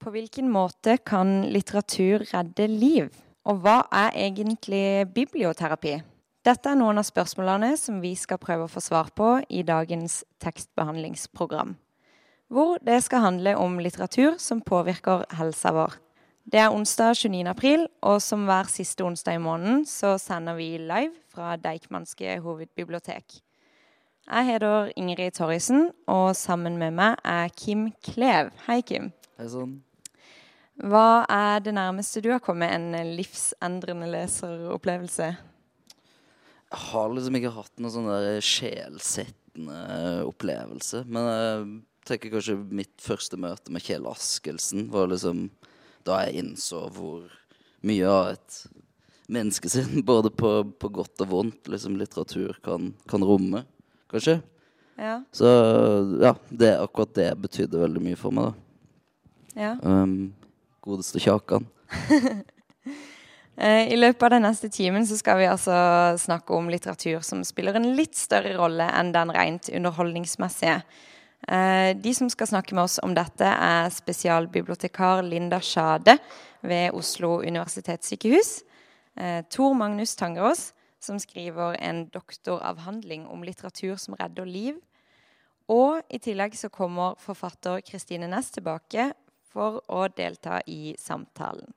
På hvilken måte kan litteratur redde liv? Og hva er egentlig biblioterapi? Dette er noen av spørsmålene som vi skal prøve å få svar på i dagens tekstbehandlingsprogram. Hvor det skal handle om litteratur som påvirker helsa vår. Det er onsdag 29. april, og som hver siste onsdag i måneden så sender vi live fra Deichmanske hovedbibliotek. Jeg heter Ingrid Torrisen, og sammen med meg er Kim Klev. Hei, Kim. Hei sann. Hva er det nærmeste du har kommet en livsendrende leseropplevelse? Jeg har liksom ikke hatt noen sånn der sjelsettende opplevelse. Men jeg tenker kanskje mitt første møte med Kjell Askelsen var liksom da jeg innså hvor mye av et menneske sin, både på, på godt og vondt, liksom litteratur kan, kan romme, kanskje. Ja. Så ja, det, akkurat det betydde veldig mye for meg, da. ja. Um, godeste Kjakan. Eh, I løpet av den neste timen så skal vi altså snakke om litteratur som spiller en litt større rolle enn den rent underholdningsmessige. Eh, De som skal snakke med oss om dette, er spesialbibliotekar Linda Sjade ved Oslo universitetssykehus. eh, Tor Magnus Tangerås, som skriver en doktoravhandling om litteratur som redder liv. Og i tillegg så kommer forfatter Kristine Næss tilbake for å delta i samtalen.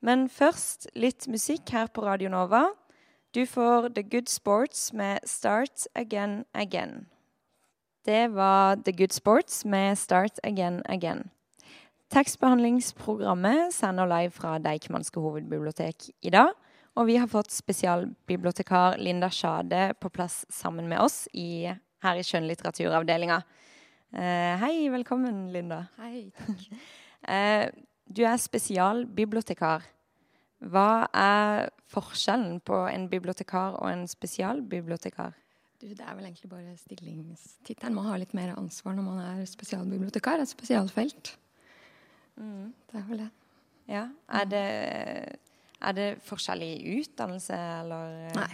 Men først litt musikk her på Radio Nova. Du får The Good Sports med Start Again Again. Det var The Good Sports med Start Again Again. Tekstbehandlingsprogrammet sender live fra Deichmanske hovedbibliotek i dag. Og vi har fått spesialbibliotekar Linda Sjade på plass sammen med oss i, her i skjønnlitteraturavdelinga. Eh, hei, velkommen, Linda. Hei. Eh, du er spesialbibliotekar. Hva er forskjellen på en bibliotekar og en spesialbibliotekar? Du, det er vel egentlig bare stillingstittelen. Man har litt mer ansvar når man er spesialbibliotekar. Et spesialfelt. Det er vel det. Ja, er det, er det forskjellig utdannelse, eller? Nei.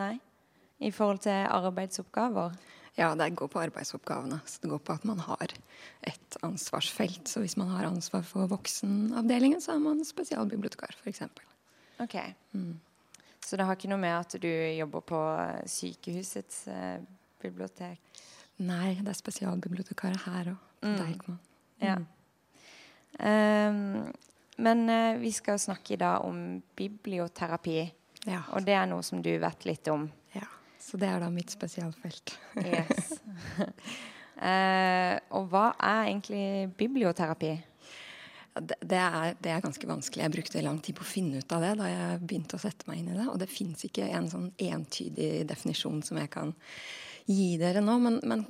Nei? I forhold til arbeidsoppgaver? Ja, det går på arbeidsoppgavene. Så det går på at man har et ansvarsfelt. Så hvis man har ansvar for voksenavdelingen, så er man spesialbibliotekar, f.eks. Ok. Så det har ikke noe med at du jobber på sykehusets eh, bibliotek? Nei, det er spesialbibliotekarer her òg. På Mm. Deichman. Ja. Um, men eh, vi skal snakke i dag om biblioterapi, Ja. og det er noe som du vet litt om. Så det er da mitt spesialfelt. Yes. Uh, og hva er egentlig biblioterapi? Det, det, er, det er ganske vanskelig. Jeg brukte lang tid på å finne ut av det da jeg begynte å sette meg inn i det. Og det fins ikke en sånn entydig definisjon som jeg kan gi dere nå. Men, men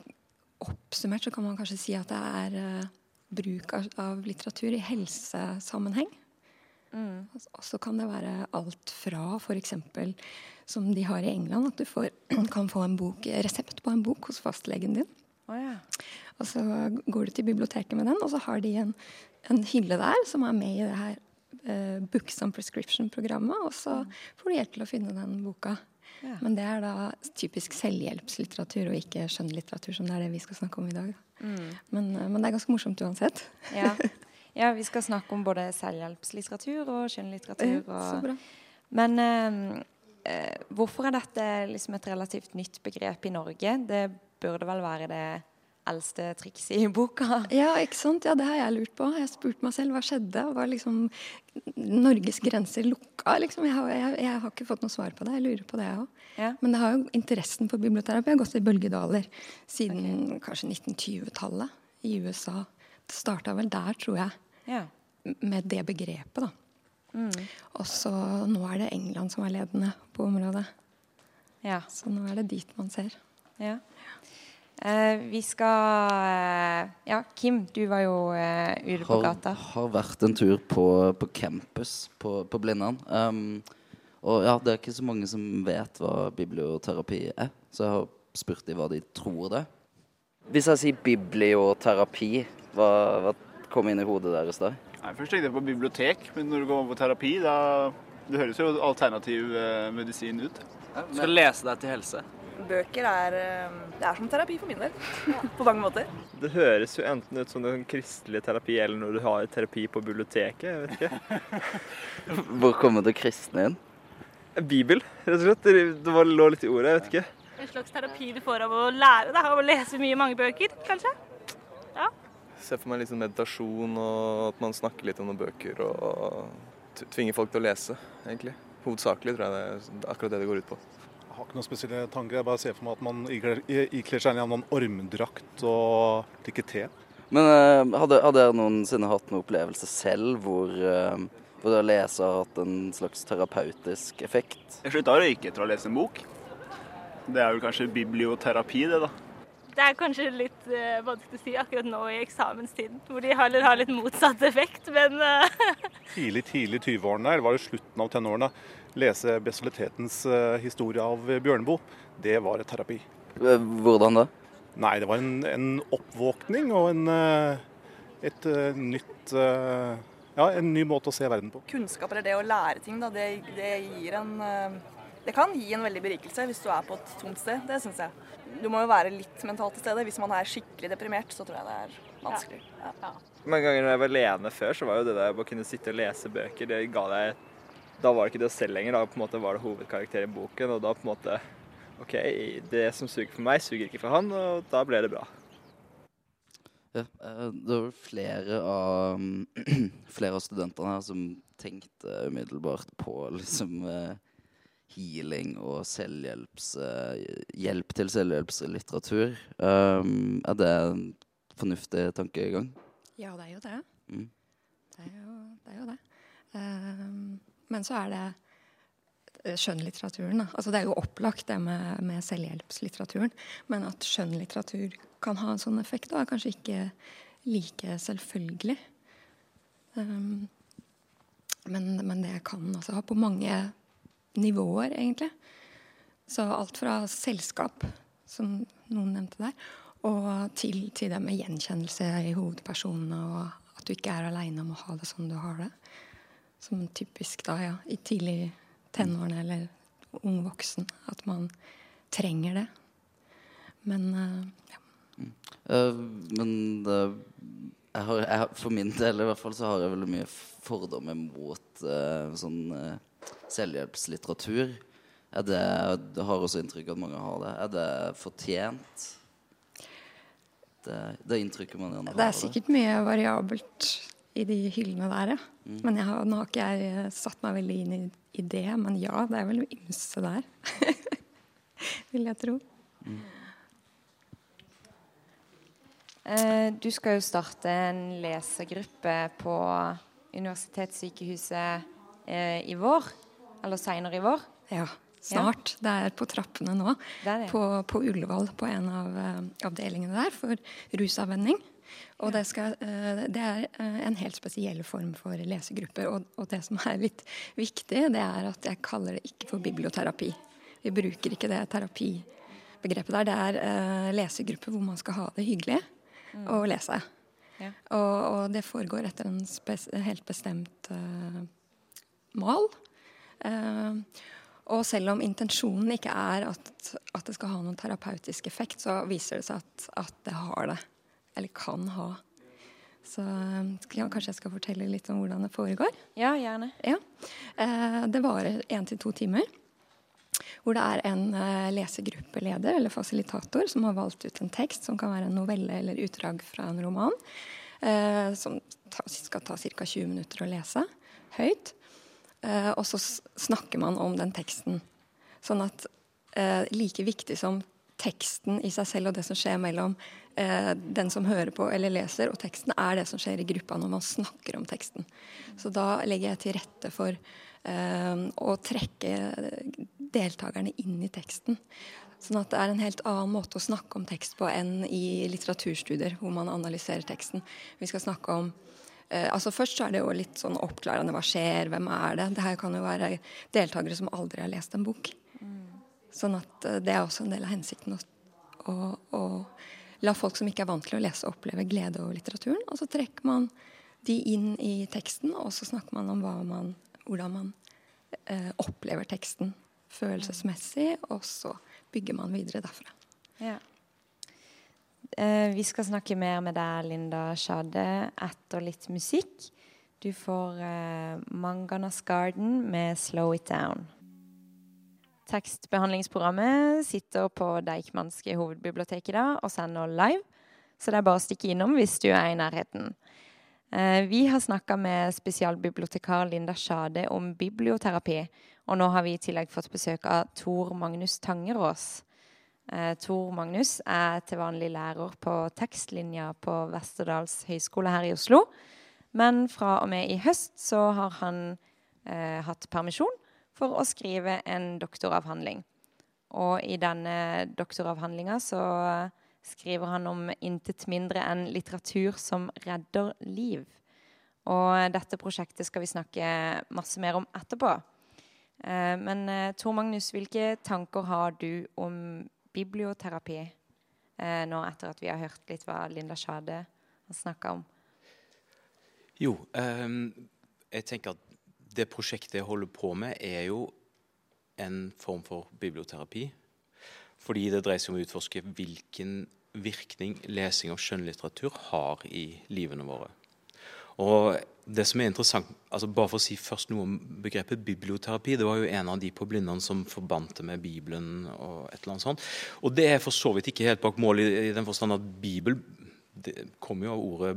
oppsummert så kan man kanskje si at det er uh, bruk av, av litteratur i helsesammenheng. Og Og så kan det være alt fra f.eks. som de har i England, at du får, kan få en bok, resept på en bok hos fastlegen din. Oh, ja. Og så går du til biblioteket med den, og så har de en, en hylle der som er med i det her eh, Books on Prescription-programmet, og så får du hjelp til å finne den boka. Ja. Men det er da typisk selvhjelpslitteratur og ikke skjønnlitteratur, som det er det vi skal snakke om i dag. Mm. Men, eh, men det er ganske morsomt uansett. ja. Ja, vi skal snakke om både selvhjelpslitteratur og skjønnlitteratur. Og, men eh, eh, hvorfor er dette liksom et relativt nytt begrep i Norge? Det burde vel være det eldste trikset i boka? Ja, ikke sant? Ja, det har jeg lurt på. Jeg spurte meg selv hva skjedde. Var liksom Norges grenser lukka? Liksom? Jeg, har, jeg, jeg har ikke fått noe svar på det. Jeg lurer på det, jeg òg. Ja. Men det har jo interessen for biblioterapi har gått i bølgedaler siden kanskje 1920-tallet i USA. Det starta vel der, tror jeg, Ja. med det begrepet, da. Mm. Og så nå er det England som er ledende på området. ja. Så nå er det dit man ser. Ja. Eh, vi skal eh, Ja, Kim, du var jo eh, ute på Har, gata. har vært en tur på, på campus på, på Blindern. Um, og ja, det er ikke så mange som vet hva biblioterapi er, så jeg har spurt dem hva de tror det. Hvis jeg sier biblioterapi, hva, hva kommer inn i hodet deres da? Nei, Først tenkte jeg på bibliotek, men når du går over på terapi, da Det høres jo alternativ eh, medisin ut. Du skal lese deg til helse. Bøker er, eh, det er som terapi for min del. På mange måter. Det høres jo enten ut som en kristelig terapi, eller når du har terapi på biblioteket. jeg vet ikke. Hvor kommer det kristne inn? Bibel, rett og slett. Det lå litt i ordet, jeg vet ikke. En slags terapi du får av å lære, deg, av å lese mye mange bøker, kanskje? Se for meg litt sånn meditasjon, og at man snakker litt om noen bøker, og tvinger folk til å lese, egentlig. Hovedsakelig tror jeg det er akkurat det det går ut på. Jeg har ikke noen spesielle tanker. Jeg bare ser for meg at man ikler seg en ormdrakt og drikker te. Men uh, hadde, hadde dere noensinne hatt noen opplevelse selv hvor, uh, hvor det å lese har hatt en slags terapeutisk effekt? Jeg slutta å røyke etter å ha lest en bok. Det er vel kanskje biblioterapi, det, da. Det er kanskje litt uh, vanskelig å si akkurat nå i eksamenstiden, hvor de heller har litt motsatt effekt, men uh... Tidlig, tidlig 20-årene, eller var det slutten av tenårene, lese bestialitetens uh, historie av Bjørneboe, det var et terapi. Hvordan da? Nei, det var en, en oppvåkning og en, et nytt Ja, en ny måte å se verden på. Kunnskap eller det å lære ting, da, det, det gir en Det kan gi en veldig berikelse hvis du er på et tomt sted. Det syns jeg. Du må jo være litt mentalt til stede. Hvis man er skikkelig deprimert, så tror jeg det er vanskelig. Ja. Mange ganger når jeg var alene før, så var jo det der å kunne sitte og lese bøker, det ga deg Da var det ikke det selv lenger, da på en måte var det hovedkarakter i boken, og da på en måte OK, det som suger for meg, suger ikke for han, og da ble det bra. Ja, eh, det var flere av, flere av studentene her som tenkte umiddelbart på liksom eh, healing og selvhjelps... eh, hjelp til selvhjelpslitteratur. Um, er det en fornuftig tankegang? Ja, det er jo det. Mm. Det er jo det. Er jo det. Um, men så er det eh, skjønnlitteraturen. Altså, det er jo opplagt det med, med selvhjelpslitteraturen. Men at skjønnlitteratur kan ha en sånn effekt, da, er kanskje ikke like selvfølgelig. Um, men, men det kan altså ha på mange nivåer, egentlig. Så alt fra selskap, som noen nevnte der, og til, til det med gjenkjennelse i hovedpersonene, og at du ikke er aleine om å ha det sånn du har det. Som typisk da, ja, i tidlig tenårene eller ung voksen. At man trenger det. Men uh, ja. Uh, men uh, jeg har, jeg, for min del i hvert fall så har jeg veldig mye fordommer mot sånn selvhjelpslitteratur. Er det, jeg har også inntrykk av at mange har det. Er det fortjent? Det, det inntrykket man gjerne har. Det er sikkert mye variabelt i de hyllene der, ja. Men jeg har, nå har ikke jeg eh, satt meg veldig inn i, i det. Men ja, det er vel ymse der. Vil jeg tro. Eh, Du skal jo starte en lesergruppe på Universitetssykehuset eh, i vår. Eller seinere i vår. Ja, snart. Det er på trappene nå. Det er det. På, på Ullevål, på en av eh, avdelingene der, for rusavvenning. Og det, skal, eh, det er eh, en helt spesiell form for lesegrupper. Og, og det som er litt viktig, det er at jeg kaller det ikke for biblioterapi. Vi bruker ikke det terapibegrepet der. Det er eh, lesegrupper hvor man skal ha det hyggelig og lese. Ja. Og, og det foregår etter en helt bestemt eh, mal. Eh, og selv om intensjonen ikke er at, at det skal ha noen terapeutisk effekt, så viser det seg at, at det har det. Eller kan ha. Så eh, ja, kanskje jeg skal fortelle litt om hvordan det foregår. Ja, gjerne. Ja. Eh, det varer én til to timer. Hvor det er en eh, lesegruppeleder eller fasilitator som har valgt ut en tekst som kan være en novelle eller utdrag fra en roman. Eh, som skal ta ca. 20 minutter å lese høyt. Eh, og så snakker man om den teksten. Sånn at eh, like viktig som teksten i seg selv og det som skjer mellom eh, den som hører på eller leser, og teksten, er det som skjer i gruppa når man snakker om teksten. Så da legger jeg til rette for eh, å trekke deltakerne inn i teksten. Sånn at det er en helt annen måte å snakke om tekst på enn i litteraturstudier, hvor man analyserer teksten. Vi skal snakke om altså Først så er det jo litt sånn oppklarende. Hva skjer? Hvem er det? Det her kan jo være deltakere som aldri har lest en bok. Sånn at eh, det er også en del av hensikten å, å, å la folk som ikke er vant til å lese, oppleve glede over litteraturen. Og så trekker man de inn i teksten, og så snakker man om man, hvordan man eh, opplever teksten følelsesmessig. Og så bygger man videre derfra. Ja. Eh, vi skal snakke mer med deg, Linda Sjade, etter litt musikk. Du får eh, Manganas Garden med 'Slow It Down'. Tekstbehandlingsprogrammet sitter på Deichmanske hovedbiblioteket i dag og sender live, så det er bare å stikke innom hvis du er i nærheten. Eh, vi har snakka med spesialbibliotekar Linda Sjade om biblioterapi, og nå har vi i tillegg fått besøk av Tor Magnus Tangerås. Eh, Tor Magnus er til vanlig lærer på tekstlinja på Vesterdals høgskole her i Oslo. Men fra og med i høst så har han eh, hatt permisjon for å skrive en doktoravhandling. Og i denne doktoravhandlinga så skriver han om intet mindre enn litteratur som redder liv. Og dette prosjektet skal vi snakke masse mer om etterpå. Eh, men eh, Tor Magnus, hvilke tanker har du om biblioterapi eh, nå etter at vi har hørt litt hva Linda Sjade har snakka om? Jo, eh, jeg tenker at det prosjektet jeg holder på med, er jo en form for biblioterapi. Fordi det dreier seg om å utforske hvilken virkning lesing av skjønnlitteratur har i livene våre. Og det som er interessant, altså Bare for å si først noe om begrepet biblioterapi. Det var jo en av de på Blindern som forbandt det med Bibelen. Og et eller annet sånt. Og det er for så vidt ikke helt bak mål i, i den forstand at Bibel det kommer jo av ordet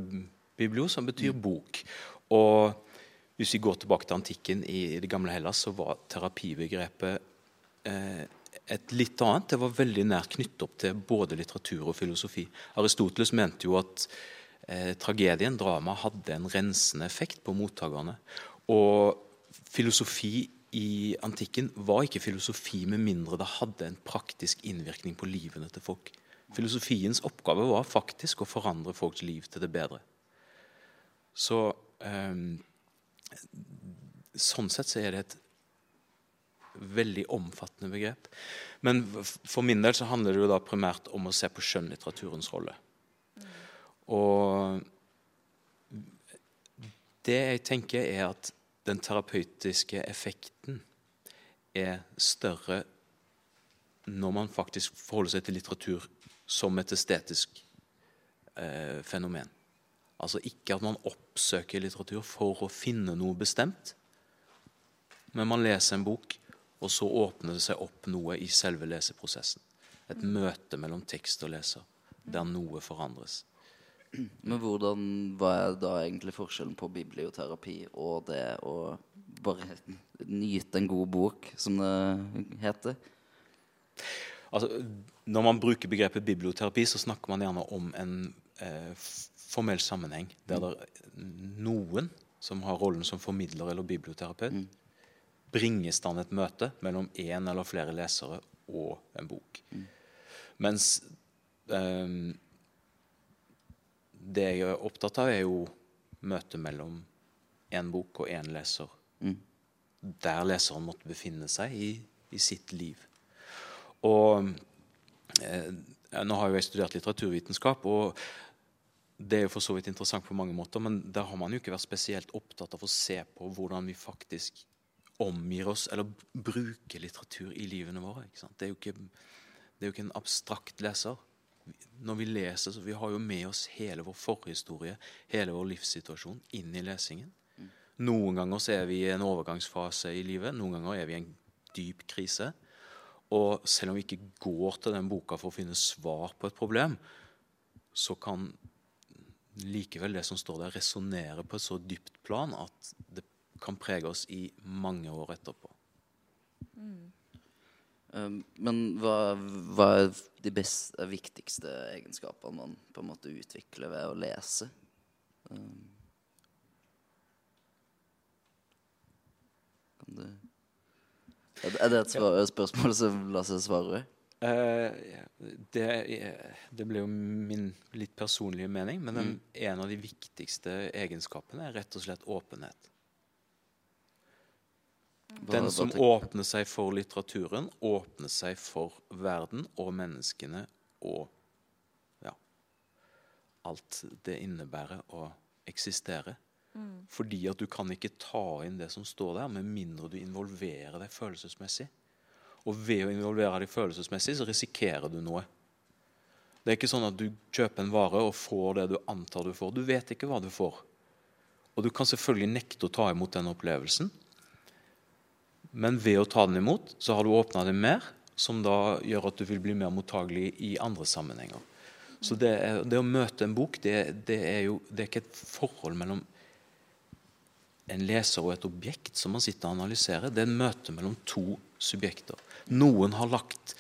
biblio, som betyr bok. Og hvis vi går tilbake til antikken i det gamle Hellas, så var terapibegrepet eh, et litt annet. Det var veldig nært knyttet opp til både litteratur og filosofi. Aristoteles mente jo at eh, tragedien, drama, hadde en rensende effekt på mottakerne. Og filosofi i antikken var ikke filosofi med mindre det hadde en praktisk innvirkning på livene til folk. Filosofiens oppgave var faktisk å forandre folks liv til det bedre. Så eh, Sånn sett så er det et veldig omfattende begrep. Men for min del så handler det jo da primært om å se på skjønnlitteraturens rolle. Og det jeg tenker, er at den terapeutiske effekten er større når man faktisk forholder seg til litteratur som et estetisk eh, fenomen. Altså ikke at man oppsøker litteratur for å finne noe bestemt, men man leser en bok, og så åpner det seg opp noe i selve leseprosessen. Et møte mellom tekst og leser, der noe forandres. Men hvordan, hva er da egentlig forskjellen på biblioterapi og det å bare nyte en god bok, som det heter? Altså, når man bruker begrepet biblioterapi, så snakker man gjerne om en eh, formell sammenheng der det er noen som har rollen som formidler eller biblioterapeut, mm. bringer i stand et møte mellom én eller flere lesere og en bok. Mm. Mens eh, det jeg er opptatt av, er jo møtet mellom én bok og én leser. Mm. Der leseren måtte befinne seg i, i sitt liv. Og eh, Nå har jo jeg studert litteraturvitenskap. og det er jo for så vidt interessant på mange måter, men der har man jo ikke vært spesielt opptatt av å se på hvordan vi faktisk omgir oss, eller bruker litteratur i livene våre. Det er, ikke, det, er jo ikke, en abstrakt leser. Når vi leser, så vi har jo med oss hele vår forhistorie, hele vår livssituasjon, inn i lesingen. Noen ganger så er vi i en overgangsfase i livet, noen ganger er vi i en dyp krise. Og selv om vi ikke går til den boka for å finne svar på et problem, så kan likevel det som står der, resonnere på et så dypt plan at det kan prege oss i mange år etterpå. Um, men hva, hva, er de beste, viktigste egenskapene man på en måte utvikler ved å lese? Um, du er det et svar, spørsmål som lar seg svare? Uh, det, det ble jo min litt personlige mening, men den, mm. en av de viktigste egenskapene er rett og slett åpenhet. Den som åpner seg for litteraturen, åpner seg for verden og menneskene og ja, alt det innebærer å eksistere. Mm. Fordi at du kan ikke ta inn det som står der, med mindre du involverer deg følelsesmessig. Og ved å involvere deg følelsesmessig så risikerer du noe. Det er ikke sånn at du kjøper en vare og får det du antar du får. Du vet ikke hva du får. Og du kan selvfølgelig nekte å ta imot den opplevelsen. Men ved å ta den imot, så har du åpna det mer, som da gjør at du vil bli mer mottagelig i andre sammenhenger. Så det, det å møte en bok, det, det, er jo det er ikke et forhold mellom en leser og et objekt som man sitter og analyserer. Det er en møte mellom to subjekter. Noen har lagt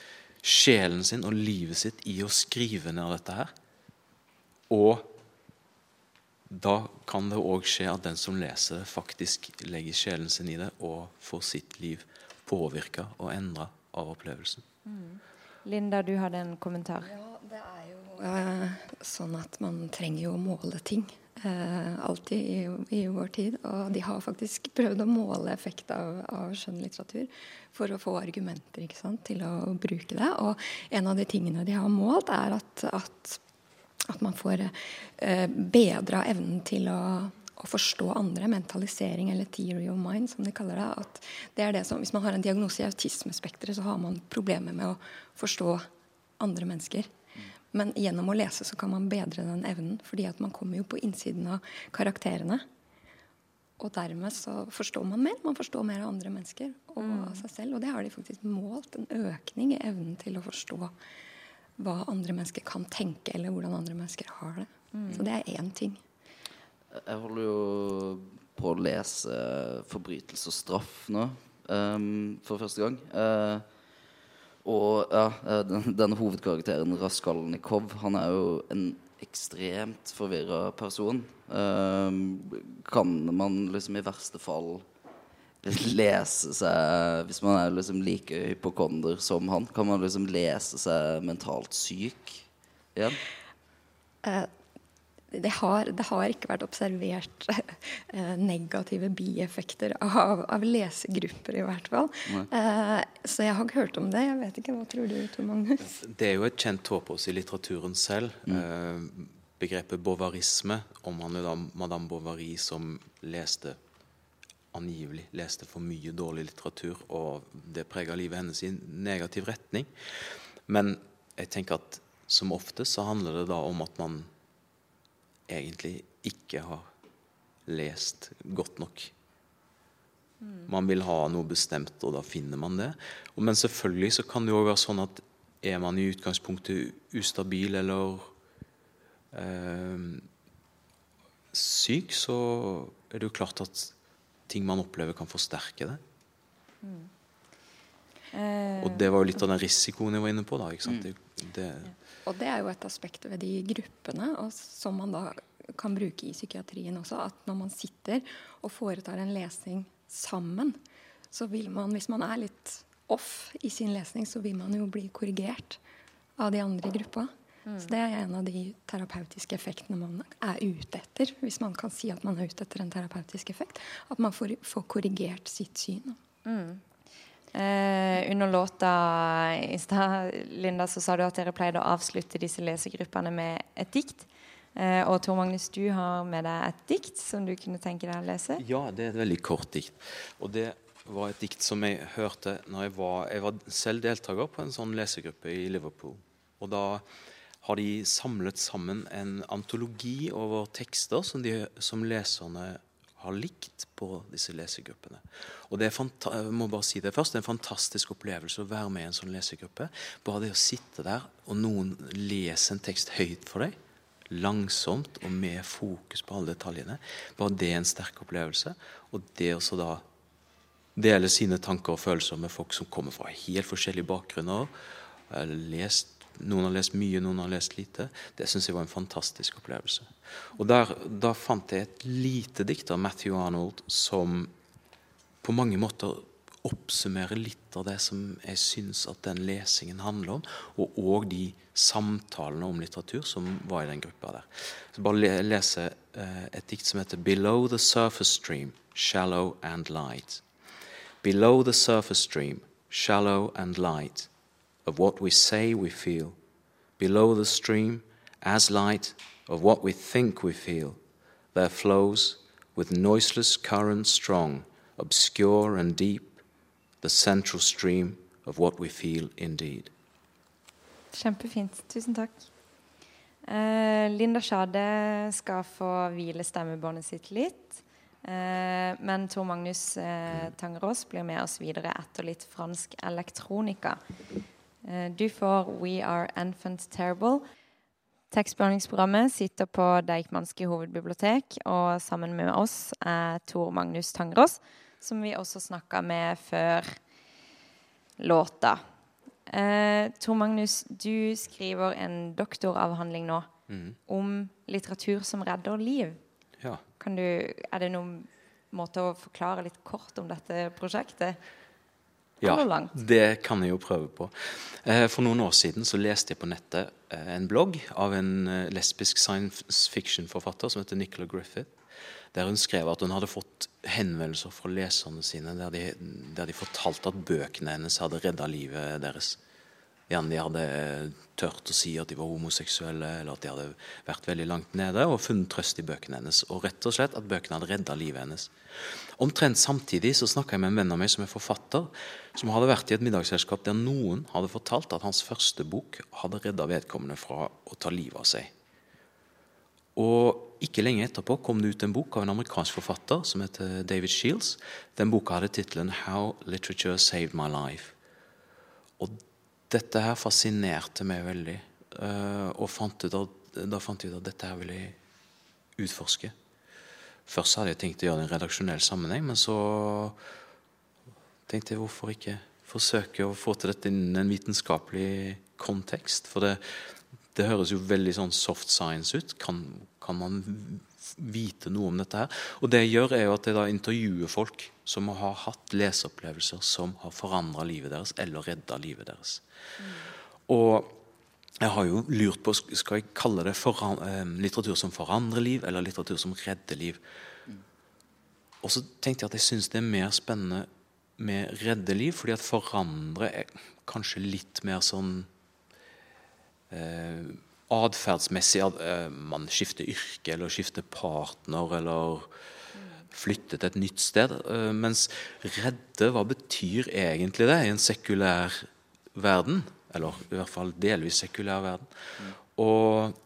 sjelen sin og livet sitt i å skrive ned dette her. Og da kan det òg skje at den som leser det, faktisk legger sjelen sin i det og får sitt liv påvirka og endra av opplevelsen. Mm. Linda, du hadde en kommentar. Ja, det er jo eh, sånn at man trenger jo å måle ting. Eh, alltid i, i, vår tid. Og de har faktisk prøvd å måle effekt av, av skjønnlitteratur for å få argumenter sant, til å bruke det. Og en av de tingene de har målt, er at, at at man får eh, bedra evnen til å, å, forstå andre. Mentalisering, eller theory of mind, som de kaller det. At det er det som, hvis man har en diagnose i autismespekteret, så har man problemer med å forstå andre mennesker. Men gjennom å lese så kan man bedre den evnen, fordi at man kommer jo på innsiden av karakterene. Og dermed så forstår man mer. Man forstår mer av andre mennesker og mm. av seg selv. Og det har de faktisk målt. En økning i evnen til å forstå hva andre mennesker kan tenke, eller hvordan andre mennesker har det. Mm. Så det er én ting. Jeg holder jo på å lese 'Forbrytelse og straff' nå um, for første gang. Uh, og ja, eh, den, denne hovedkarakteren, Raskalnikov, han er jo en ekstremt forvirra person. Um, kan man liksom i verste fall lese seg Hvis man er liksom like hypokonder som han, kan man liksom lese seg mentalt syk igjen? Uh, det, har, det, har, ikke vært observert uh, negative bieffekter av, av, lesegrupper, i hvert fall. Uh, så jeg har ikke hørt om det. Jeg vet ikke, Hva tror du, Tor Magnus? Det er jo et kjent tåpås i litteraturen selv. Mm. begrepet bovarisme, om han er da Madame Bovary som leste angivelig leste for mye dårlig litteratur, og det prega livet hennes i negativ retning. Men jeg tenker at som oftest så handler det da om at man egentlig ikke har lest godt nok. Man vil ha noe bestemt, og da finner man det. Men selvfølgelig så kan det jo være sånn at er man i utgangspunktet ustabil eller eh, syk, så er det jo klart at ting man opplever, kan forsterke det. Mm. Eh, og det var jo litt av den risikoen jeg var inne på. da, ikke sant? Mm. Det, det, og det er jo et aspekt ved de gruppene og som man da kan bruke i psykiatrien også. At når man sitter og foretar en lesning sammen, så vil man, hvis man er litt off i sin lesning, så vil man jo bli korrigert av de andre i gruppa. Mm. Så Det er en av de terapeutiske effektene man er ute etter. Hvis man kan si at man er ute etter en terapeutisk effekt. At man får, får korrigert sitt syn. Mm. Eh, under låta i stad Linda, så sa du at dere pleide å avslutte disse lesegruppene med et dikt. Eh, og Tor Magnus, du har med deg et dikt som du kunne tenke deg å lese? Ja, det er et veldig kort dikt. Og det var et dikt som jeg hørte når jeg var, jeg var selv deltaker på en sånn lesegruppe i Liverpool. Og da har de samlet sammen en antologi over tekster som, de, som leserne har likt på disse lesegruppene. Og det er, jeg må bare si det først, det er en fantastisk opplevelse å være med i en sånn lesegruppe. Bare det å sitte der, og noen leser en tekst høyt for deg, langsomt og med fokus på alle detaljene, bare det er en sterk opplevelse. Og det å da dele sine tanker og følelser med folk som kommer fra helt forskjellige bakgrunner, lest noen har lest mye, noen har lest lite. Det syns jeg var en fantastisk opplevelse. Og der, Da fant jeg et lite dikt av Matthew Arnold som på mange måter oppsummerer litt av det som jeg syns at den lesingen handler om, og òg de samtalene om litteratur som var i den gruppa der. Så bare lese eh, et dikt som heter 'Below the surface stream, shallow and light'. Below the surface stream, shallow and light of what we say we feel, below the stream, as light of what we think we feel, there flows, with noiseless current strong, obscure and deep, the central stream of what we feel indeed. Kjempefint. Tusen takk. Eh, Linda Sjade skal få hvile stemmebåndet sitt litt. Eh, men Tor Magnus eh, Tangerås blir med oss videre etter litt fransk elektronika. Eh, du får We Are Infants Terrible. Tekstbehandlingsprogrammet sitter på Deichmanske hovedbibliotek, og sammen med oss er Tor Magnus Tangerås, som vi også snakka med før låta. Eh, Tor Magnus, du skriver en doktoravhandling nå mm. om litteratur som redder liv. Ja. Kan du, er det noen måte å forklare litt kort om dette prosjektet? Ja, det kan jeg jo prøve på. Eh, For noen år siden så leste jeg på nettet eh, en blogg av en eh, lesbisk science fiction-forfatter som heter Nicola Griffith. Der hun skrev at hun hadde fått henvendelser fra leserne sine der de, der de fortalte at bøkene hennes hadde redda livet deres. Gjerne de hadde eh, tørt å si at de var homoseksuelle, eller at de hadde vært veldig langt nede, og funnet trøst i bøkene hennes. Og rett og slett at bøkene hadde redda livet hennes. Omtrent samtidig så snakka jeg med en venn av meg som er forfatter, som hadde vært i et middagsselskap der noen hadde fortalt at hans første bok hadde redda vedkommende fra å ta livet av seg. Og ikke lenge etterpå kom det ut en bok av en amerikansk forfatter som heter David Shields. Den boka hadde tittelen 'How Literature Saved My Life'. Og dette her fascinerte meg veldig. eh, og fant at, da fant jeg ut at dette her ville jeg utforske. Først hadde jeg tenkt å gjøre det i en redaksjonell sammenheng, men så tenkte jeg hvorfor ikke forsøke å få til dette innen en vitenskapelig kontekst. For det, det høres jo veldig sånn soft science ut. Kan, kan man vite noe om dette her? Og det jeg gjør, er jo at jeg da intervjuer folk som har hatt leseopplevelser som har forandra livet deres, eller redda livet deres. Og jeg har jo lurt på skal jeg kalle det eh, litteratur som forandrer liv, eller litteratur som redder liv. Og så tenkte jeg at jeg syns det er mer spennende med redde liv, fordi at forandre er kanskje litt mer sånn eh, atferdsmessig. At eh, man skifter yrke, eller skifter partner, eller flytter til et nytt sted. Eh, mens redde, hva betyr egentlig det i en sekulær verden? Eller i hvert fall delvis sekulær verden. Og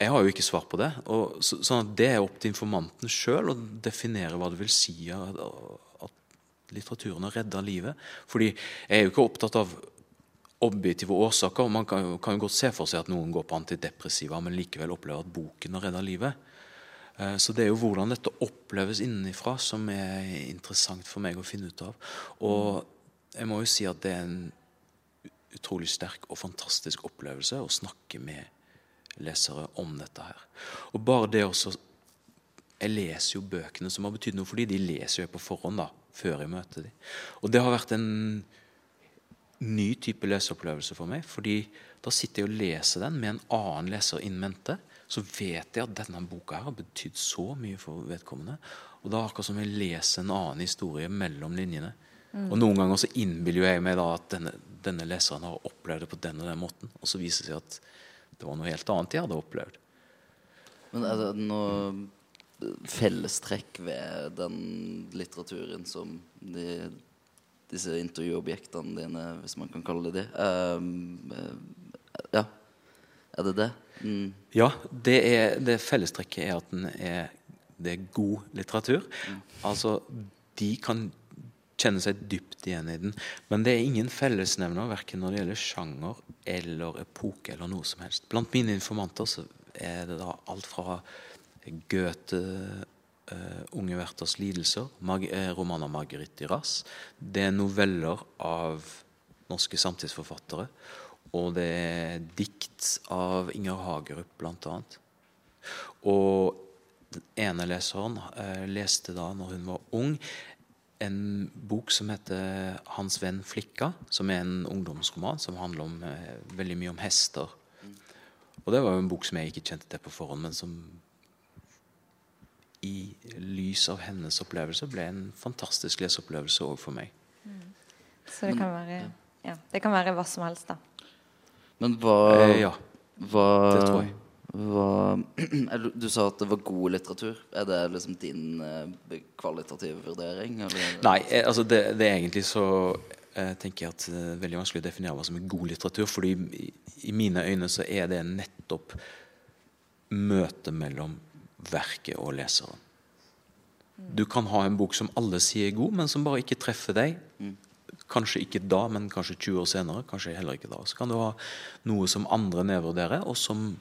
jeg har jo ikke svar på det. Og så, sånn at Det er opp til informanten sjøl å definere hva det vil si at, at litteraturen har redda livet. Fordi jeg er jo ikke opptatt av objektive årsaker. Man kan, jo- kan jo godt se for seg at noen går på antidepressiva, men likevel opplever at boken har redda livet. Eh, Så det er jo hvordan dette oppleves innenfra som er interessant for meg å finne ut av. Og jeg må jo si at det er en utrolig sterk og fantastisk opplevelse å snakke med lesere om dette her. Og bare det også Jeg leser jo bøkene som har betydd noe for dem. De leser jo jeg på forhånd da, før jeg møter dem. Og det har vært en ny type leseopplevelse for meg. fordi da sitter jeg og leser den med en annen leser in mente. Så vet jeg at denne boka her har betydd så mye for vedkommende. Og da er det akkurat som jeg leser en annen historie mellom linjene. Mm. Og noen ganger så innbiller jeg meg da at denne, denne leseren har opplevd det på den og den måten. Og så viser det seg at det var noe helt annet jeg hadde opplevd. Men er det noe fellestrekk ved den litteraturen som de, disse intervjuobjektene dine, hvis man kan kalle det det ehm, eh, Ja. Er det det? Mm. Ja, det, er, det fellestrekket er at den er, det er god litteratur. Altså, de kan kjenne seg dypt igjen i den. Men det er ingen fellesnevner verken når det gjelder sjanger eller epoke eller noe som helst. Blant mine informanter så er det da alt fra Goethe, Unge Werthers lidelser, eh, roman av Marguerite Duras. Det er noveller av norske samtidsforfattere. Og det er dikt av Inger Hagerup, annet. Og den ene leseren eh, leste da, når hun var ung, en bok som heter 'Hans venn Flikka', som er en ungdomsroman som handler om, eh, veldig mye om hester. Og det var jo en bok som jeg ikke kjente til på forhånd, men som i lys av hennes opplevelse ble en fantastisk leseopplevelse òg for meg. Så det kan være, ja, det kan være hva som helst, da. Men hva, Eh, ja. hva Det tror jeg. Hva, du, du sa at det var god litteratur. Er det liksom din eh, kvalitative vurdering? Eller? Nei, eh, altså det, det er egentlig så eh, tenker jeg at det er veldig vanskelig å definere hva som er god litteratur. fordi i, i mine øyne så er det nettopp møtet mellom verket og leseren. Du kan ha en bok som alle sier er god, men som bare ikke treffer deg. Kanskje ikke da, men kanskje 20 år senere. Kanskje heller ikke da. Så kan du ha noe som andre nedvurderer, og som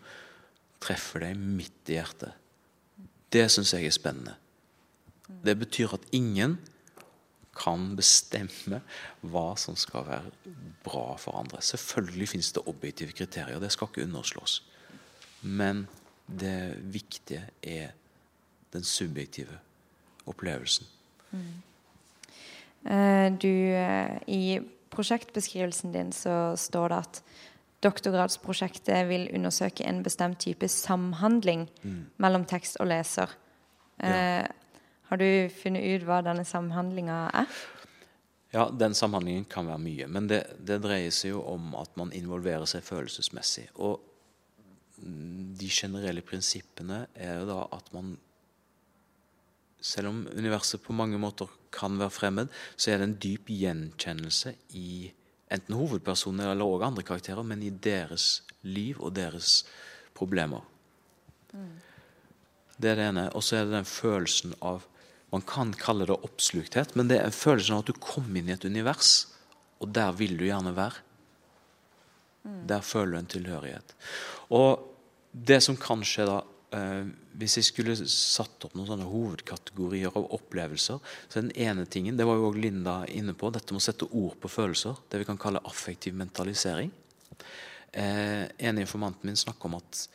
treffer deg midt i hjertet. Det syns jeg er spennende. Det betyr at ingen kan bestemme hva som skal være bra for andre. Selvfølgelig finnes det objektive kriterier, det skal ikke underslås. Men det viktige er den subjektive opplevelsen. Mm. Eh, du, eh, I prosjektbeskrivelsen din så står det at doktorgradsprosjektet vil undersøke en bestemt type samhandling mm. mellom tekst og leser. Ja. Eh, har du funnet ut hva denne samhandlinga er? Ja, den samhandlingen kan være mye. Men det, det, dreier seg jo om at man involverer seg følelsesmessig. Og de generelle prinsippene er jo da at man Selv om universet på mange måter kan være fremmed, så er det en dyp gjenkjennelse i enten hovedpersoner eller også andre karakterer, men i deres liv og deres problemer. Mm. Det er det ene. Og så er det den følelsen av man kan kalle det oppslukthet, men det er følelsen av at du kommer inn i et univers, og der vil du gjerne være. Mm. Der føler du en tilhørighet. Og det som kan skje da, eh, hvis jeg skulle satt opp noen sånne hovedkategorier av opplevelser, så den ene tingen Det var jo også Linda inne på, dette med å sette ord på følelser. Det vi kan kalle affektiv mentalisering. Eh, en informanten min snakker om at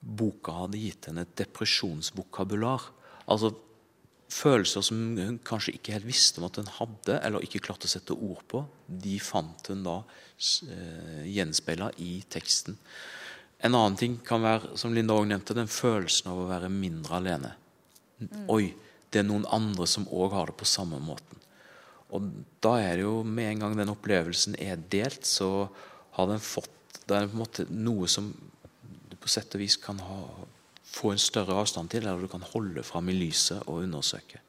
boka hadde gitt henne et depresjonsvokabular. Altså følelser som hun kanskje ikke helt visste om at hun hadde, eller ikke klarte å sette ord på, de fant hun da eh, gjenspeila i teksten. En annen ting kan være, som Linda også nevnte, den følelsen av å være mindre alene. Mm. Oi, det er noen andre som òg har det på samme måten. Og da er det jo med en gang den opplevelsen er delt, så har den fått Det er på en måte noe som du på sett og vis kan ha få en større avstand til, eller du kan holde fram i lyset og undersøke.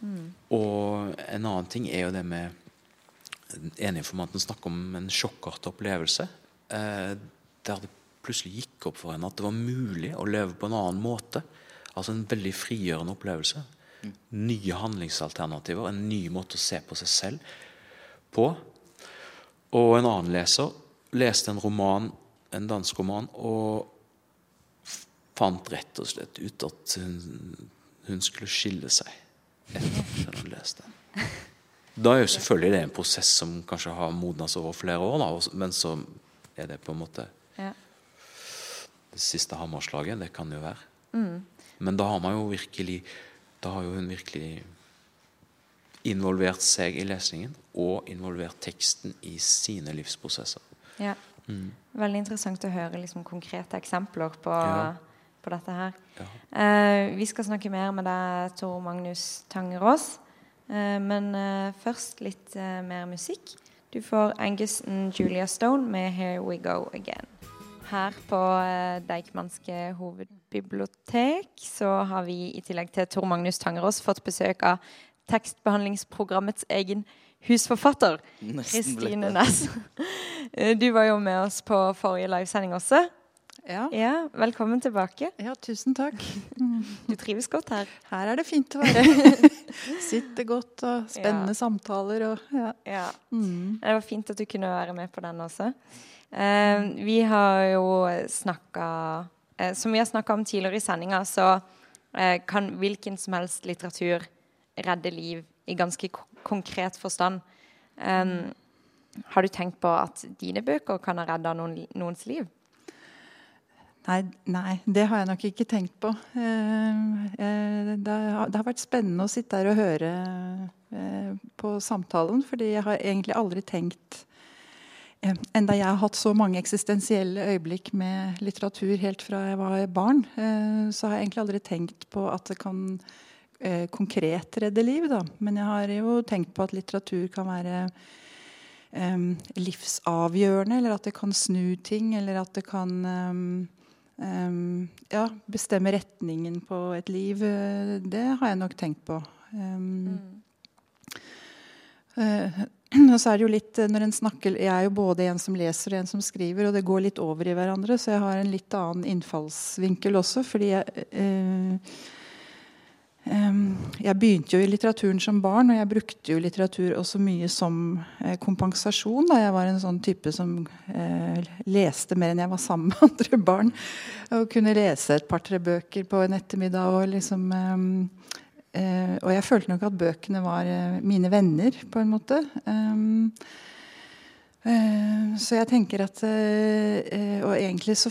Mm. Og en annen ting er jo det med En informanten snakker om en sjokkartet opplevelse. Eh, der det plutselig gikk opp for henne at det var mulig å leve på en annen måte. Altså en veldig frigjørende opplevelse. Mm. Nye handlingsalternativer, en ny måte å se på seg selv på. Og en annen leser leste en roman, en dansk roman, og fant rett og slett ut at hun, hun skulle skille seg etter at hun leste. Da er jo selvfølgelig det en prosess som kanskje har modnes over flere år, da, men så er det på en måte siste hammerslaget. Det kan det jo være. Mm. Men da har man jo virkelig Da har jo hun virkelig involvert seg i lesningen og involvert teksten i sine livsprosesser. Ja. Mm. Veldig interessant å høre liksom, konkrete eksempler på ja på dette her. Ja. Eh, vi skal snakke mer med deg, Tor Magnus Tangerås. Eh, men eh, først litt eh, mer musikk. Du får Angus and Julia Stone med 'Here We Go Again'. Her på eh, Deichmanske hovedbibliotek så har vi i tillegg til Tor Magnus Tangerås fått besøk av tekstbehandlingsprogrammets egen husforfatter, Kristine Næss. Eh, du var jo med oss på forrige livesending også. Ja. ja. Velkommen tilbake. Ja, tusen takk. Du trives godt her? Her er det fint å være. Sitter godt og spennende ja. samtaler og ja. ja. Mm. Det var fint at du kunne være med på den også. Eh, vi har jo snakka eh, Som vi har snakka om tidligere i sendinga, så eh, kan hvilken som helst litteratur redde liv i ganske konkret forstand. Um, har du tenkt på at dine bøker kan ha redda noen, noens liv? Nei, nei, det har jeg nok ikke tenkt på. Det har vært spennende å sitte her og høre på samtalen, fordi jeg har egentlig aldri tenkt Enda jeg har hatt så mange eksistensielle øyeblikk med litteratur helt fra jeg var barn, så har jeg egentlig aldri tenkt på at det kan konkret redde liv. Da. Men jeg har jo tenkt på at litteratur kan være livsavgjørende, eller at det kan snu ting, eller at det kan um, ja, bestemme retningen på et liv, eh, det har jeg nok tenkt på. Mm. Eh, så er det jo litt når en snakker Jeg er jo både en som leser og en som skriver, og det går litt over i hverandre, så jeg har en litt annen innfallsvinkel også, fordi jeg eh, jeg begynte jo i litteraturen som barn, og jeg brukte jo litteratur også mye som eh, kompensasjon. da Jeg var en sånn type som eh, leste mer enn jeg var sammen med andre barn. Og kunne lese et par-tre bøker på en ettermiddag. Og liksom eh, Eh, og jeg følte nok at bøkene var eh, mine venner, på en måte. Eh, så jeg tenker at Og egentlig så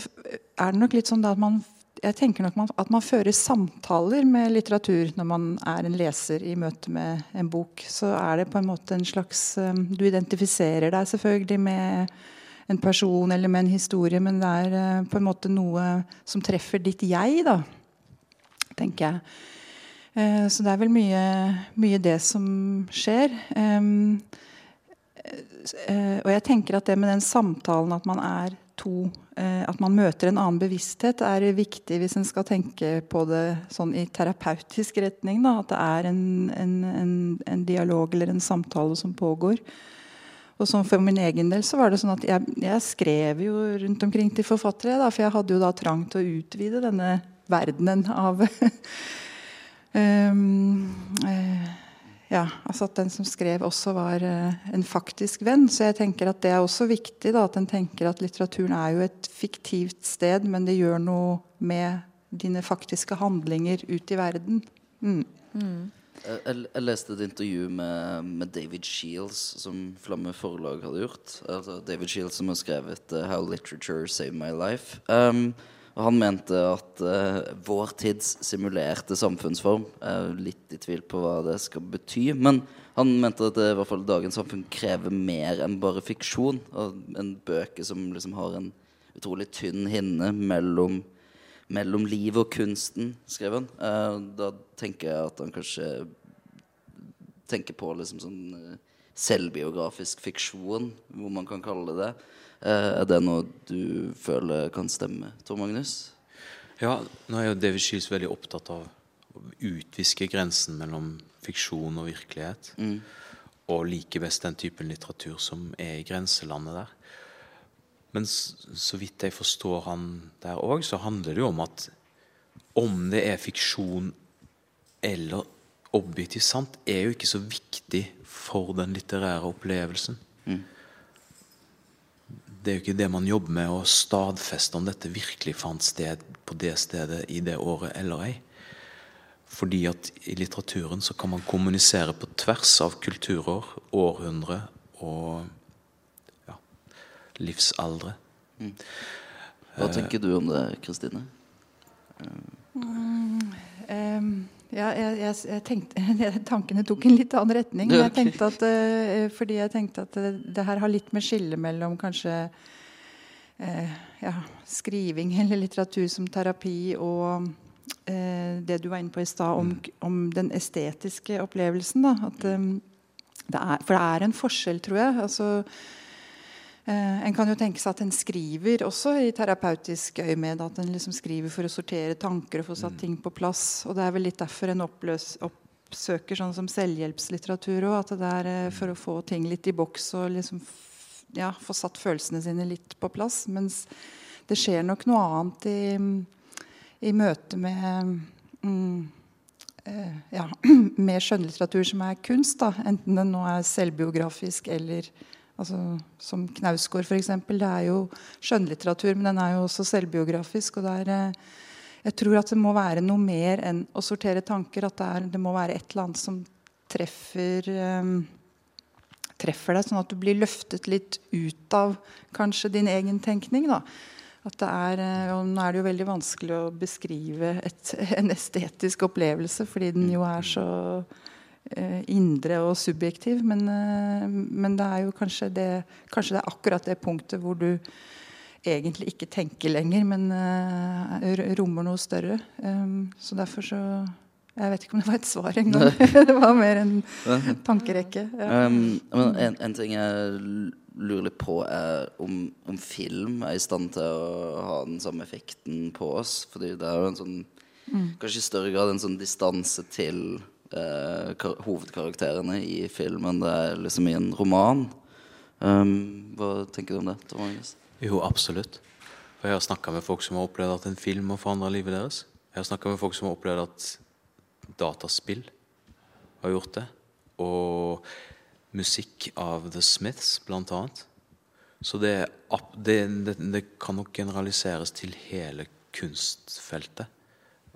er det nok litt sånn at man jeg tenker nok man, at man fører samtaler med litteratur når man er en leser i møte med en bok. Så er det på en måte en slags Du identifiserer deg selvfølgelig med en person eller med en historie, men det er på en måte noe som treffer ditt jeg, da, tenker jeg. Eh, så det er vel mye, mye det som skjer. Eh, og jeg tenker at det med den samtalen, at man er to eh, At man møter en annen bevissthet, er viktig hvis en skal tenke på det sånn i terapeutisk retning. Da, at det er en, en, en, en, dialog eller en samtale som pågår. Og sånn For min egen del så var det sånn at jeg, jeg skrev jo rundt omkring til forfattere. Da, for jeg hadde jo da trang til å utvide denne verdenen av ja, altså At den som skrev, også var uh, en faktisk venn. Så jeg tenker at det er også viktig da, at en tenker at litteraturen er jo et fiktivt sted, men det gjør noe med dine faktiske handlinger ut i verden. Mm. Mm. Jeg, jeg, leste et intervju med, med, David Shields, som Flamme Forlag hadde gjort. Altså David Shields som har skrevet uh, 'How Literature Saved My Life'. Um, han mente at uh, vår tids simulerte samfunnsform er Litt i tvil på hva det skal bety. Men han mente at det, i hvert fall dagens samfunn krever mer enn bare fiksjon. En bøker som liksom har en utrolig tynn hinne mellom, mellom livet og kunsten, skrev han. Uh, da tenker jeg at han kanskje tenker på liksom sånn uh, selvbiografisk fiksjon, hvor man kan kalle det det. Eh, er det noe du føler kan stemme, Tor Magnus? Ja, nå er jo David Shields veldig opptatt av å utviske grensen mellom fiksjon og virkelighet. Mm. Og liker best den typen litteratur som er i grenselandet der. Men så vidt jeg forstår han der òg, så handler det jo om at om det er fiksjon eller objektivt sant, er jo ikke så viktig for den litterære opplevelsen. Mm det er jo ikke det man jobber med, å stadfeste om dette virkelig fant sted på det stedet i det året eller ei. Fordi at i litteraturen så kan man kommunisere på tvers av kulturer, århundre og ja, livsaldre. Mm. Hva tenker du om det, Kristine? Mm, um ja, jeg, jeg, jeg tenkte, tankene tok en litt annen retning. Jeg tenkte at, uh, fordi jeg tenkte at det, det, her har litt med skille mellom kanskje uh, ja, skriving eller litteratur som terapi og uh, det du var inne på i stad om, mm. om, den estetiske opplevelsen. Da. At, um, det er, for det er en forskjell, tror jeg. altså Eh, en kan jo tenke seg at en skriver også i terapeutisk øyemed. At en liksom skriver for å sortere tanker og få satt mm. ting på plass. Og det er vel litt derfor en oppløs, oppsøker sånn som selvhjelpslitteratur òg. At det er eh, for å få ting litt i boks og liksom ja, få satt følelsene sine litt på plass. Mens det skjer nok noe annet i, i møte med mm, eh, ja, med skjønnlitteratur som er kunst. Da. Enten den nå er selvbiografisk eller Altså, som Knausgård, f.eks. Det er jo skjønnlitteratur, men den er jo også selvbiografisk. og det er, eh, Jeg tror at det må være noe mer enn å sortere tanker. At det, er, det må være et eller annet som treffer, um, treffer deg, sånn at du blir løftet litt ut av kanskje din egen tenkning. da. At det er, eh, og Nå er det jo veldig vanskelig å beskrive et, en estetisk opplevelse, fordi den jo er så indre og subjektiv. Men, eh, men, det er jo kanskje det, kanskje det er akkurat det punktet hvor du egentlig ikke tenker lenger, men uh, rommer noe større. Um, så derfor så Jeg vet ikke om det var et svar engang. det var mer en tankerekke. Ja. Um, en, en, ting jeg lurer litt på, er om, om, film er i stand til å ha den samme effekten på oss. Fordi det er jo en sånn mm. Kanskje i større grad en sånn distanse til eh, hovedkarakterene i filmen. Det er liksom i en roman. Um, hva tenker du om det? Tom? Jo, absolutt. For jeg har snakka med folk som har opplevd at en film har forandra livet deres. Jeg har snakka med folk som har opplevd at dataspill har gjort det. Og musikk av The Smiths, blant annet. Så det, det, det, det kan nok generaliseres til hele kunstfeltet.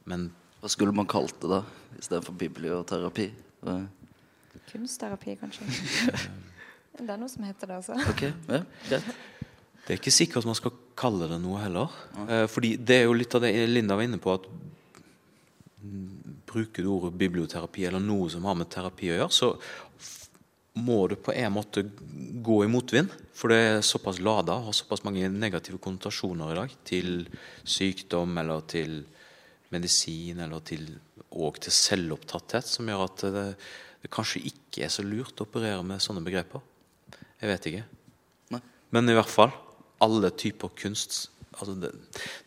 Men Hva skulle man kalt det, da? Istedenfor biblioterapi? Kunstterapi, kanskje. det er noe som heter det, altså. Ok, ja, greit. Det er ikke sikkert man skal kalle det noe heller. Ja. fordi det er jo litt av det Linda var inne på, at bruker du ordet biblioterapi eller noe som har med terapi å gjøre, så må du på en måte gå i motvind. For det er såpass lada, har såpass mange negative konnotasjoner i dag til sykdom eller til medisin eller til, og til selvopptatthet, som gjør at det, det kanskje ikke er så lurt å operere med sånne begreper. Jeg vet ikke. Men i hvert fall, alle typer kunst altså det,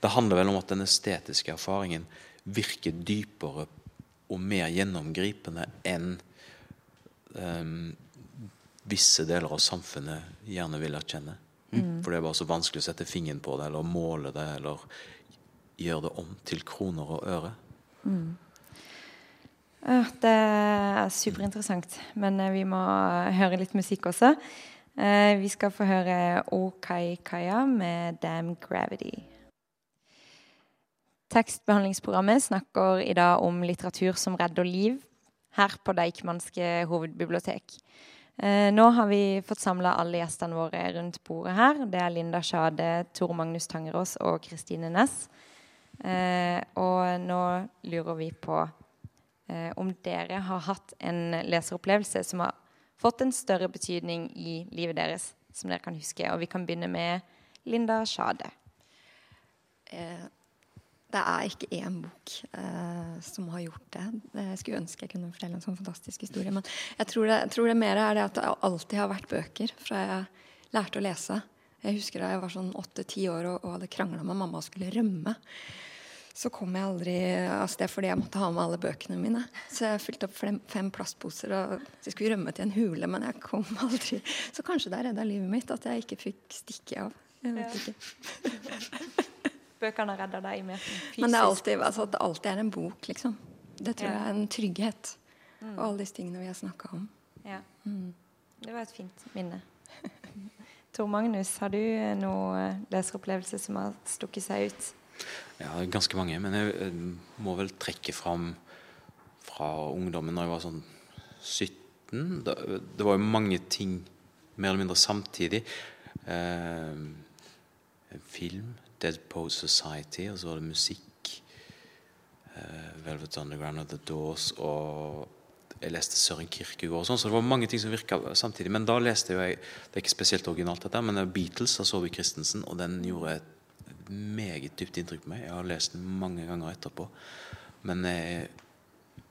det handler vel om at den estetiske erfaringen virker dypere og mer gjennomgripende enn um, visse deler av samfunnet gjerne vil erkjenne. Mm. For det er bare så vanskelig å sette fingeren på det, eller måle det, eller gjøre det om til kroner og øre. Mm. Det er superinteressant. Men eh, vi må høre litt musikk også. Eh, vi skal få høre Okai Kaya med 'Damn Gravity'. Tekstbehandlingsprogrammet snakker i dag om litteratur som redder liv, her på Deichmanske hovedbibliotek. Eh, nå har vi fått samla alle gjestene våre rundt bordet her. Det er Linda Sjade, Tor Magnus Tangerås og Kristine Næss. Eh, og nå lurer vi på eh, om dere har hatt en leseropplevelse som har fått en større betydning i livet deres, som dere kan huske. Og vi kan begynne med Linda Sjade. Eh, det er ikke én bok som har gjort det. Jeg skulle ønske jeg kunne fortelle en sånn fantastisk historie. Men jeg tror det, jeg tror det mer er det at det alltid har vært bøker fra jeg lærte å lese. Jeg husker da jeg var sånn åtte-ti år og, og hadde krangla med mamma og skulle rømme. Så kom jeg aldri av sted fordi jeg måtte ha med alle bøkene mine. Så jeg fylte opp fem, fem plastposer og jeg skulle rømme til en hule, men jeg kom aldri. Så kanskje det redda livet mitt at jeg ikke fikk stikke av. Jeg vet Ja. ikke. Bøkene redder deg mer fysisk. Men det er alltid, altså, det alltid er en bok, liksom. Det tror Ja. jeg er en trygghet. Mm. Og alle disse tingene vi har snakka om. Ja. Mm. Det var et fint minne. Tor Magnus, har du noen leseropplevelser leseropplevelse som har stukket seg ut? Ja, ganske mange. Men jeg eh, må vel trekke fram fra ungdommen da jeg var sånn 17. Da, det var jo mange ting mer eller mindre samtidig. Eh, film, Dead Pose Society, og så var det musikk. Eh, Velvet Underground og The Doors og jeg leste Søren Kirkegård og sånn, så det var mange ting som virka samtidig. Men da leste jo jeg Det er ikke spesielt originalt, dette, men Beatles av Saabye Christensen, og den gjorde et meget dypt inntrykk på meg. Jeg har lest den mange ganger etterpå. Men jeg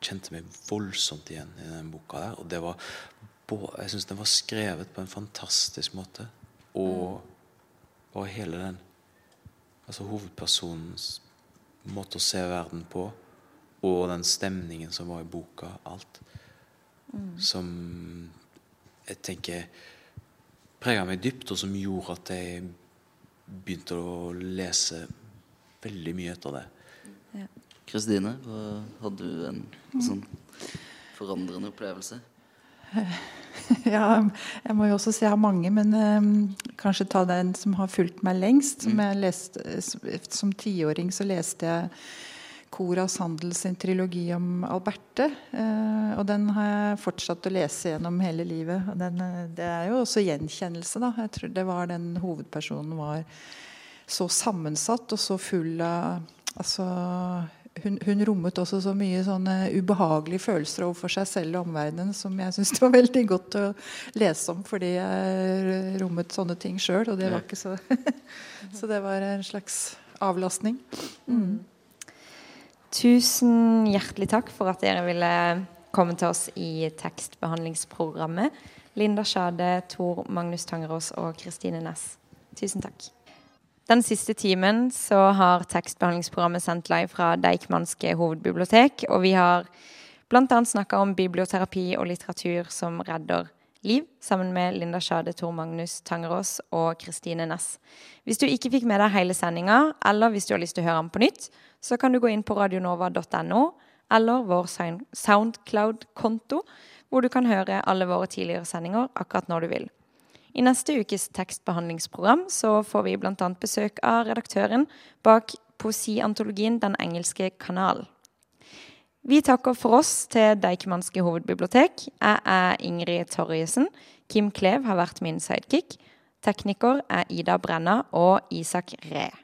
kjente meg voldsomt igjen i den boka der. Og det var Jeg syns den var skrevet på en fantastisk måte. Og bare hele den Altså hovedpersonens måte å se verden på, og den stemningen som var i boka. Alt. Mm. Som jeg tenker prega meg dypt, og som gjorde at jeg begynte å lese veldig mye etter det. Ja. Kristine, hva- hadde du en sånn forandrende opplevelse? Ja, jeg må jo også si jeg har mange, men um, kanskje ta den som har fulgt meg lengst. Som jeg leste, som tiåring så leste jeg Cora Sandel sin trilogi om Alberte. eh, og den har jeg fortsatt å lese gjennom hele livet. Den, eh, det er jo også gjenkjennelse, da. Jeg tror det var den hovedpersonen var så sammensatt og så full av Altså hun, hun rommet også så mye sånne ubehagelige følelser overfor seg selv og omverdenen som jeg syns det var veldig godt å lese om, fordi jeg rommet sånne ting sjøl. Og det var ikke så Så det var en slags avlastning. Mm. Tusen hjertelig takk for at dere ville komme til oss i tekstbehandlingsprogrammet. Linda Sjade, Tor Magnus Tangerås og Kristine Næss. Tusen takk. Den siste timen så har tekstbehandlingsprogrammet sendt live fra Deichmanske hovedbibliotek. Og vi har Bl.a. snakka om biblioterapi og litteratur som redder liv, sammen med Linda Sjade, Tor Magnus Tangerås og Kristine Næss. Hvis du ikke fikk med deg hele sendinga, eller hvis du har lyst til å høre den på nytt, så kan du gå inn på radionova.no eller vår Soundcloud-konto, hvor du kan høre alle våre tidligere sendinger akkurat når du vil. I neste ukes tekstbehandlingsprogram så får vi bl.a. besøk av redaktøren bak poesiantologien Den engelske kanal. Vi takker for oss til Deichmanske hovedbibliotek. Jeg er Ingrid Torjesen. Kim Klev har vært min sidekick. Tekniker er Ida Brenna og Isak Ree.